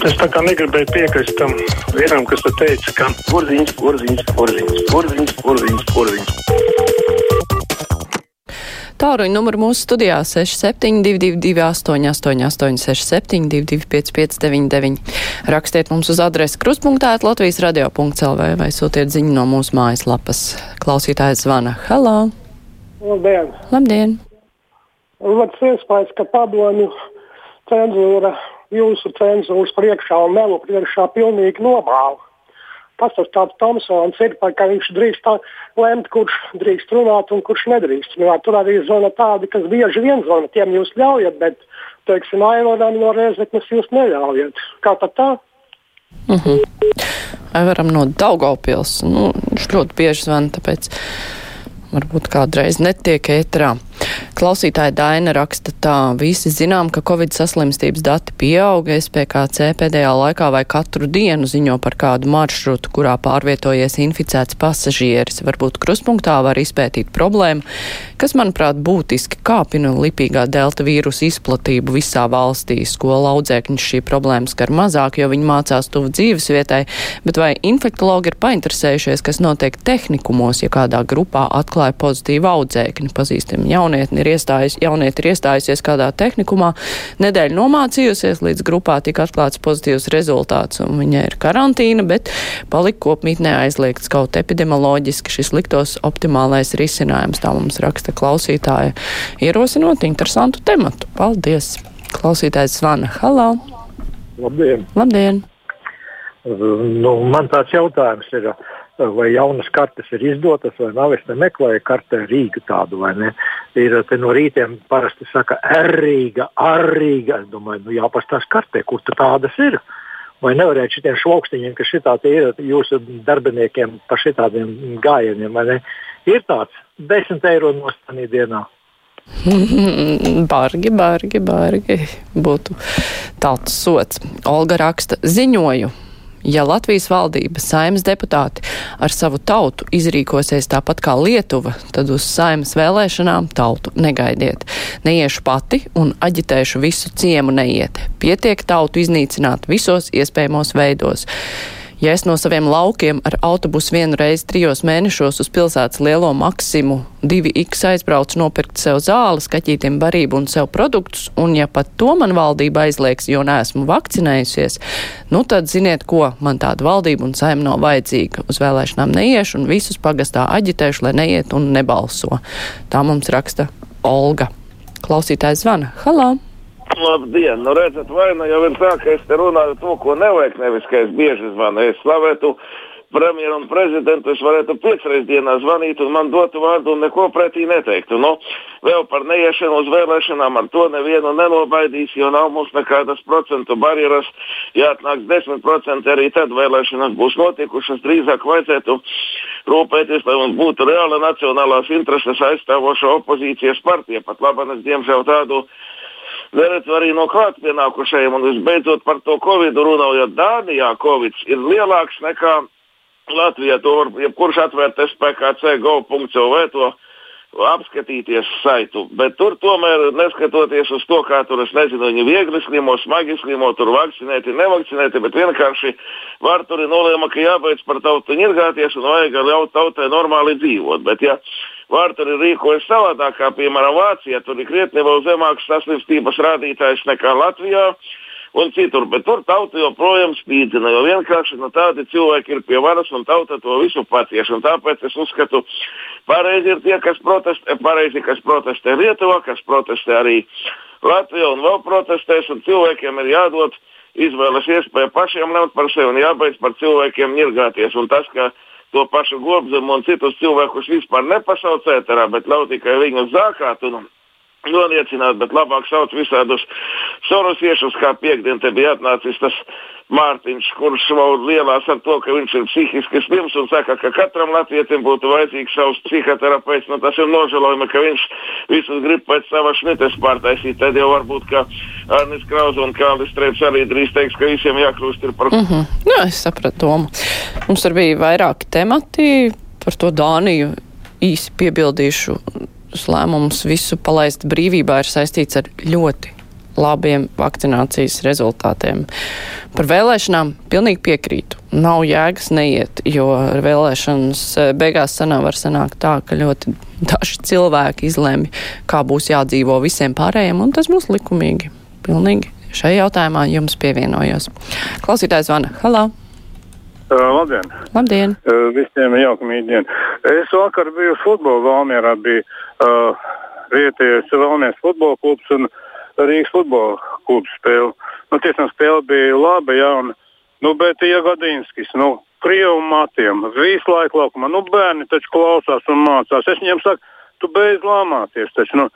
Es tā kā negribēju piekrist tam vienam, kas te teica, ka Porziņš, porziņš, porziņš, porziņš, porziņš, porziņš. Tāruņa numuru mūsu studijā 6722, 888, 672, 559, rakstiet mums uz adresi krustpunktā, Latvijas radio.clv vai sūtiet ziņu no mūsu mājaslapas. Klausītājs zvana. Halo! Labdien! Labdien! Labs iespējas, ka padomju cenzūra jūsu cenzūras priekšā un melu priekšā pilnīgi nomāla. Tas tas tāds Tomsons ir, ka viņš drīkst lemt, kurš drīkst runāt un kurš nedrīkst. Nu, tur arī zvana tādi, kas bieži vien zvana, tiem jūs ļaujat, bet, teiksim, Aivaram no Rezeknes jūs neļaujat. Kā tad tā? Uh -huh. Aivaram no Daugavpils. Nu, viņš ļoti bieži zvana, tāpēc varbūt kādreiz netiek ētrā. Klausītāja Daina raksta tā, visi zinām, ka Covid saslimstības dati pieauga, SPKC pēdējā laikā vai katru dienu ziņo par kādu maršrutu, kurā pārvietojies inficēts pasažieris. Varbūt kruspunktā var izpētīt problēmu, kas, manuprāt, būtiski kāpina lipīgā delta vīrusa izplatību visā valstī. Skola audzēkņus šī problēma skar mazāk, jo viņi mācās tuvu dzīves vietai, bet vai infektologi ir painteresējušies, kas notiek tehnikumos, ja kādā grupā atklāja pozitīvu audzēkni, pazīstam jaunietni ir iestājus, jaunieti ir iestājusies kādā tehnikumā, nedēļu nomācījusies, līdz grupā tika atklāts pozitīvs rezultāts, un viņai ir karantīna, bet palika kopmītnē aizliegts kaut epidemioloģiski šis liktos optimālais risinājums. Tā mums raksta klausītāja, ierosinot interesantu tematu. Paldies! Klausītājs zvana. Halo! Labdien! Labdien! Nu, man tāds jautājums ir, vai jaunas kartes ir izdotas vai nav. Es meklēju kartē Rīgu tādu vai ne. Ir no rītiem parasti saka R-Rīga, R-Rīga. Es domāju, nu jāpastās kartē, kur tādas ir. Vai nevarētu šitiem šaukstiņiem, kas šitādi ir jūsu darbiniekiem par šitādiem gājieniem, vai ne? Ir tāds 10 eiro nostanī dienā. bargi, bargi, bargi būtu tāds sots. Olga raksta ziņoju Ja Latvijas valdība, saimas deputāti ar savu tautu izrīkosies tāpat kā Lietuva, tad uz saimas vēlēšanām tautu negaidiet. Neiešu pati un aģitēšu visu ciemu neiet. Pietiek tautu iznīcināt visos iespējamos veidos. Ja es no saviem laukiem ar autobusu vienu reizi trijos mēnešos uz pilsētas lielo maksimu 2x aizbraucu nopirkt sev zāles, kaķītiem barību un sev produktus, un ja pat to man valdība aizliegs, jo neesmu vakcinējusies, nu tad ziniet, ko man tāda valdība un saima nav vajadzīga. Uz vēlēšanām neiešu un visus pagastā aģitēšu, lai neiet un nebalso. Tā mums raksta Olga. Klausītājs zvana. Halo! Labdien! Nu, redzat, vai nu jau ir tā, ka es te runāju to, ko nevajag, nevis ka es bieži zvanu. Es slavētu premjeru un prezidentu, es varētu piecreiz dienā zvanīt un man dotu vārdu un neko pretī neteiktu. Nu, vēl par neiešanu uz vēlēšanām ar to nevienu nenobaidīs, jo nav mums nekādas procentu barjeras. Ja atnāks 10% arī tad vēlēšanas būs notikušas, drīzāk vajadzētu rūpēties, lai mums būtu reāla nacionālās intereses aizstāvoša opozīcijas partija. Pat labi, es diemžēl tādu neredzu arī no klāt pienākušajiem. Un visbeidzot par to Covid runājot, Dānijā Covid ir lielāks nekā Latvijā. To var jebkurš atvērt SPKC go.cl to apskatīties saitu. Bet tur tomēr, neskatoties uz to, kā tur, es nezinu, viņi viegli slimo, smagi slimo, tur vakcinēti, nevakcinēti, bet vienkārši var tur nolēma, ka jābeidz par tautu ņirgāties un vajag ļaut tautai normāli dzīvot. Bet, ja Vārturi rīkojas savādāk, kā piemēram Vācijā. Tur ir krietni vēl zemāks saslimstības rādītājs nekā Latvijā un citur. Bet tur tauta joprojām spīdzina, jo vienkārši nu, tādi cilvēki ir pie varas un tauta to visu patieš. Tāpēc es uzskatu, pareizi ir tie, kas protestē, pareizi, kas protestē Lietuvā, kas protestē arī Latvijā un vēl protestēs. Un cilvēkiem ir jādod izvēles iespēja pašiem lemt par sevi un jābeidz par cilvēkiem ņirgāties. Un tas, ka to pašu gobzemu un citus cilvēkus vispār nepasauc ēterā, bet ļauj tikai viņus zākāt un noniecināt, bet labāk sauc visādus sorosiešus, kā piekdien te bija atnācis tas Mārtiņš, kurš vēl lielās ar to, ka viņš ir psihiski slims un saka, ka katram latvietim būtu vajadzīgs savs psihoterapeits. Nu, tas ir nožēlojami, ka viņš visus grib pēc sava šmites pārtaisīt. Tad jau varbūt, ka Arnis Krauza un Kālis Streips arī drīz teiks, ka visiem jākļūst ir par. Mm -hmm. Jā, es sapratu domu. Mums tur bija vairāki temati par to Dāniju. Īsi piebildīšu, lēmums visu palaist brīvībā ir saistīts ar ļoti labiem vakcinācijas rezultātiem. Par vēlēšanām pilnīgi piekrītu. Nav jēgas neiet, jo vēlēšanas eh, beigās sanā var sanākt tā, ka ļoti daži cilvēki izlemj, kā būs jādzīvo visiem pārējiem, un tas būs likumīgi. Pilnīgi šajā jautājumā jums pievienojos. Klausītājs Vana, halā! Uh, labdien! Labdien! Uh, visiem jauka mītdiena. Es vakar biju uz futbolu Valmierā, bija uh, vietējais Valmieras futbola klubs un Rīgas futbola klubs spēle. Nu, tiešām spēle bija laba, jā, un, nu, bet Iegadīnskis, nu, Krievu matiem, visu laiku laukumā, nu, bērni taču klausās un mācās. Es viņiem saku, tu beidz lāmāties, taču, nu,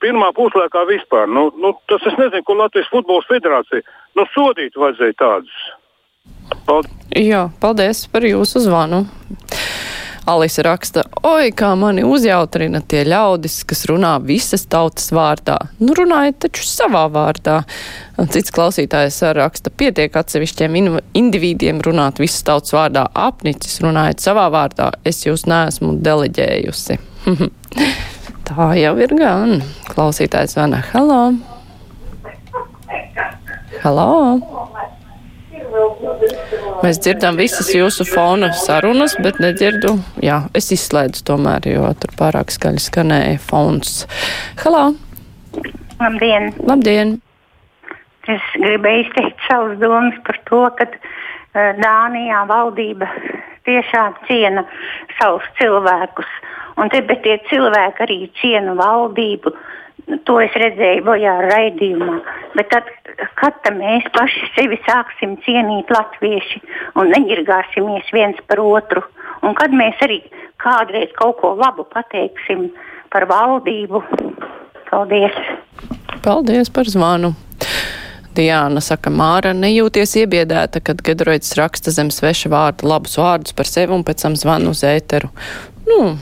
pirmā puslaikā vispār, nu, nu, tas es nezinu, ko Latvijas futbola federācija, nu, sodīt vajadzēja tādus. Paldies. Jā, paldies par jūsu zvanu. Alise raksta, oi, kā mani uzjautrina tie ļaudis, kas runā visas tautas vārdā. Nu, runājiet taču savā vārdā. Cits klausītājs raksta, pietiek atsevišķiem individiem runāt visas tautas vārdā. Apnicis runājiet savā vārdā, es jūs neesmu deleģējusi. Tā jau ir gan. Klausītājs vana, halo! Halo! Mēs dzirdam visas jūsu fona sarunas, bet nedzirdu. Jā, es izslēdzu tomēr, jo tur pārāk skaļi skanēja fons. Halā! Labdien! Labdien! Es gribēju izteikt savus domas par to, ka uh, Dānijā valdība tiešām ciena savus cilvēkus. Un te, bet tie cilvēki arī ciena valdību. To es redzēju bojā raidījumā. Bet tad, kad mēs paši sevi sāksim cienīt latvieši un neģirgāsimies viens par otru, un kad mēs arī kādreiz kaut ko labu pateiksim par valdību, paldies! Paldies par zvanu! Diana saka, Māra, nejūties iebiedēta, kad Gedroids raksta zem sveša vārda labus vārdus par sevi un pēc tam zvanu uz ēteru. Nu,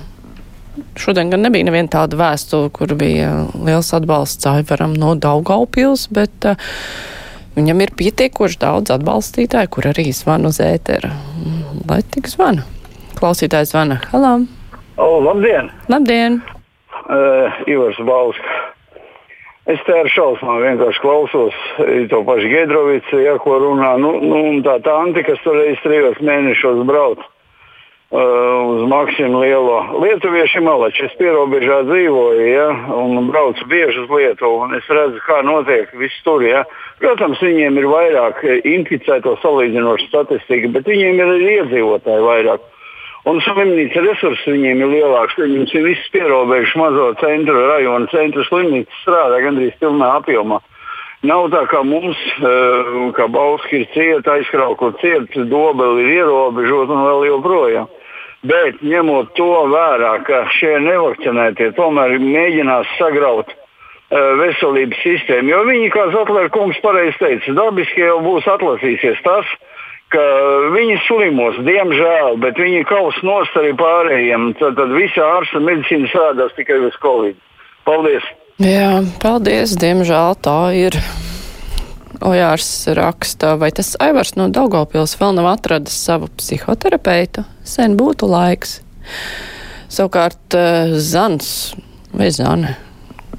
Šodien gan nebija neviena tāda vēstule, kur bija liels atbalsts Aivaram no Daugaupils, bet uh, viņam ir pietiekoši daudz atbalstītāju, kur arī zvana uz ētera. Lai tik zvana. Klausītājs zvana. Halā! O, labdien! Labdien! Uh, Ivars Bauska. Es te ar šausmām vienkārši klausos to pašu Gedrovicu, ja ko runā. Nu, nu, tā tanti, kas tur reiz trijos mēnešos brauc Uh, uz Maksimu lielo. Lietuvieši malači, es pierobežā dzīvoju, ja, un braucu bieži uz Lietuvu, un es redzu, kā notiek viss tur. Ja. Protams, viņiem ir vairāk inficēto salīdzinošu statistiku, bet viņiem ir arī iedzīvotāji vairāk. Un slimnīca resursi viņiem ir lielāks. Viņiem ir viss pierobežs mazo centru, rajonu centru slimnīca strādā gandrīz pilnā apjomā. Nav tā kā mums, uh, kā Bauska ir cieta, aizkraukot cieta, dobeli ir ierobežota un vēl joprojām. Bet ņemot to vērā, ka šie nevakcinētie tomēr mēģinās sagraut uh, veselības sistēmu, jo viņi, kā Zetlera kungs pareizi teica, dabiski jau būs atlasīsies tas, ka viņi slimos, diemžēl, bet viņi kaus nost arī pārējiem. Tad, tad visa ārsta medicīna strādās tikai uz Covid. Paldies! Jā, paldies! Diemžēl tā ir. Ojārs raksta, vai tas Aivars no Daugavpils vēl nav atradis savu psihoterapeitu? Sen būtu laiks. Savukārt eh, Zans vai Zane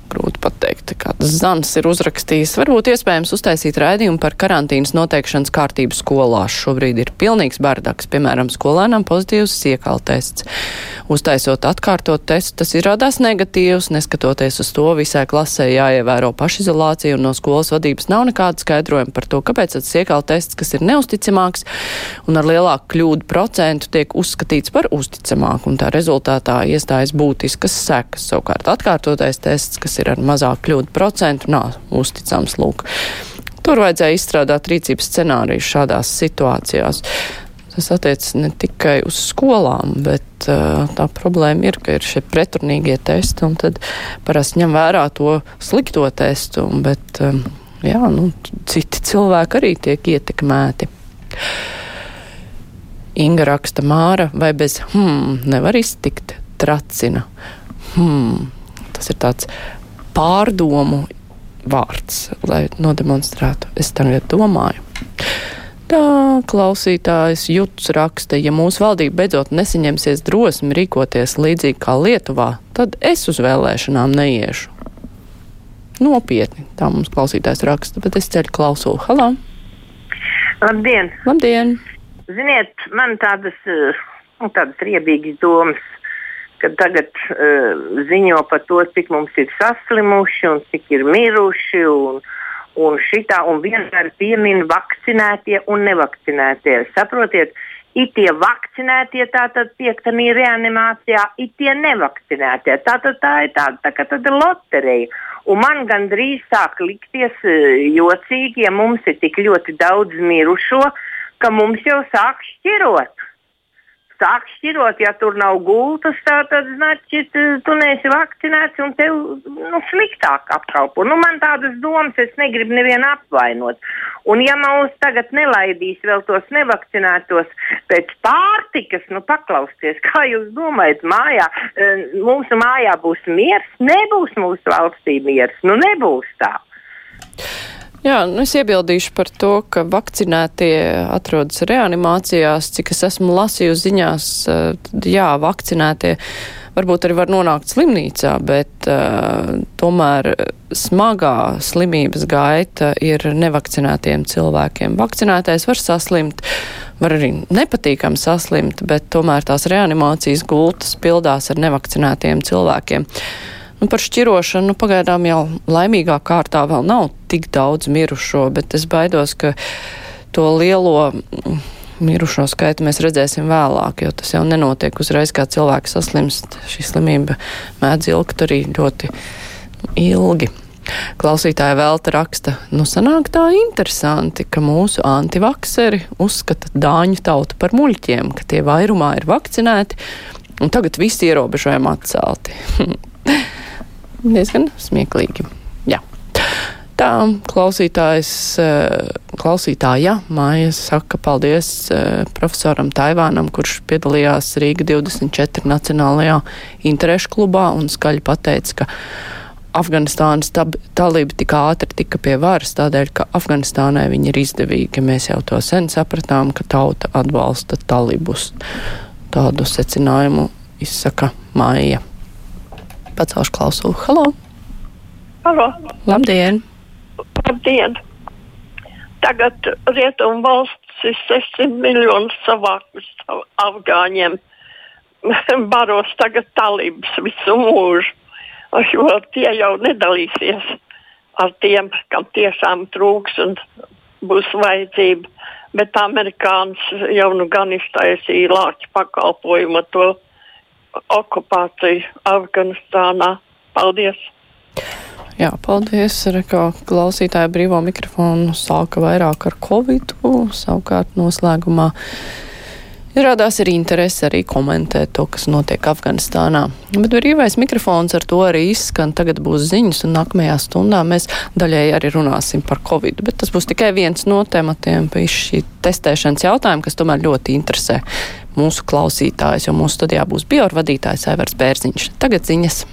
grūti pateikt, kāds Zans ir uzrakstījis. Varbūt iespējams uztaisīt raidījumu par karantīnas noteikšanas kārtību skolās. Šobrīd ir pilnīgs bardaks, piemēram, skolēnam pozitīvs siekal tests. Uztaisot atkārtot testu, tas izrādās negatīvs, neskatoties uz to, visai klasē jāievēro pašizolācija un no skolas vadības nav nekāda skaidrojuma par to, kāpēc tas siekal tests, kas ir neusticamāks un ar lielāku kļūdu procentu, tiek uzskatīts par uzticamāku un tā rezultātā iestājas būtiskas sekas. Savukārt atkārtotais tests, kas ir ar mazāku kļūdu procentu, nav uzticams lūk. Tur vajadzēja izstrādāt rīcības scenāriju šādās situācijās. Tas attiecas ne tikai uz skolām, bet uh, tā problēma ir, ka ir šie pretrunīgie testi, un tad parasti ņem vērā to slikto testu, bet um, jā, nu, citi cilvēki arī tiek ietekmēti. Inga raksta Māra, vai bez hmm nevar iztikt tracina. Hmm, tas ir tāds pārdomu vārds, lai nodemonstrētu. Es tagad domāju. Tā klausītājs Juts raksta, ja mūsu valdība beidzot nesaņemsies drosmi rīkoties līdzīgi kā Lietuvā, tad es uz vēlēšanām neiešu. nopietni. Tā mums klausītājs raksta, bet es ceļu klausu. Halā! Labdien! Labdien! Ziniet, man tādas, nu, tādas riebīgas domas, ka tagad uh, ziņo par to, cik mums ir saslimuši un cik ir miruši. Un, un šitā, un vienmēr piemin vakcinētie un nevakcinētie. Saprotiet, ir tie vakcinētie, tātad tiektamī reanimācijā, ir tie nevakcinētie. Tātad tā ir tāda tā, tā, tāda loterija. Un man gandrīz sāk likties jocīgi, ja mums ir tik ļoti daudz mirušo, ka mums jau sāk šķirot sāk šķirot, ja tur nav gultas, tā, tad, значит, tu neesi vakcinēts un tev nu, sliktāk apkalpo. Nu, man tādas domas, es negribu nevienu apvainot. Un ja mūs tagad nelaidīs vēl tos nevakcinētos pēc pārtikas, nu paklausieties, kā jūs domājat, mājā, e, mūsu mājā būs miers, nebūs mūsu valstī miers, nu nebūs tā. Jā, nu es iebildīšu par to, ka vakcinētie atrodas reanimācijās, cik es esmu lasījusi ziņās, jā, vakcinētie varbūt arī var nonākt slimnīcā, bet uh, tomēr smagā slimības gaita ir nevakcinētiem cilvēkiem. Vakcinētais var saslimt, var arī nepatīkam saslimt, bet tomēr tās reanimācijas gultas pildās ar nevakcinētiem cilvēkiem. Nu, par šķirošanu nu, pagaidām jau laimīgā kārtā vēl nav tik daudz mirušo, bet es baidos, ka to lielo mm, mirušo skaitu mēs redzēsim vēlāk, jo tas jau nenotiek uzreiz, kā cilvēks saslimst. Šī slimība mēdz ilgt arī ļoti ilgi. Klausītāja Velta raksta, nu sanāk tā interesanti, ka mūsu antivakseri uzskata dāņu tautu par muļķiem, ka tie vairumā ir vakcinēti, un tagad visi ierobežojumi atcelti. diezgan smieklīgi. Jā. Tā klausītājs, eh, klausītāja Māja saka paldies eh, profesoram Taivānam, kurš piedalījās Rīga 24 Nacionālajā interešu klubā un skaļi pateica, ka Afganistānas talība tik ātri tika pie varas tādēļ, ka Afganistānai viņi ir izdevīgi. Mēs jau to sen sapratām, ka tauta atbalsta talībus. Tādu secinājumu izsaka Māja pacelšu klausulu. Halo! Halo! Labdien! Labdien! Tagad Rietumu valsts ir 600 miljonus savākus afgāņiem. Baros tagad talības visu mūžu, jo tie jau nedalīsies ar tiem, kam tiešām trūks un būs vajadzība. Bet amerikānis jau nu gan iztaisīja lāču pakalpojumu to okupāciju Afganistānā. Paldies! Jā, paldies. Reko klausītāja brīvo mikrofonu sāka vairāk ar covid, savukārt noslēgumā Izrādās ir interese arī komentēt to, kas notiek Afganistānā. Bet brīvais mikrofons ar to arī izskan. Tagad būs ziņas, un nākamajā stundā mēs daļēji arī runāsim par Covid. Bet tas būs tikai viens no tematiem pie šī testēšanas jautājuma, kas tomēr ļoti interesē mūsu klausītājus, jo mūsu studijā būs biorvadītājs Aivars Bērziņš. Tagad ziņas.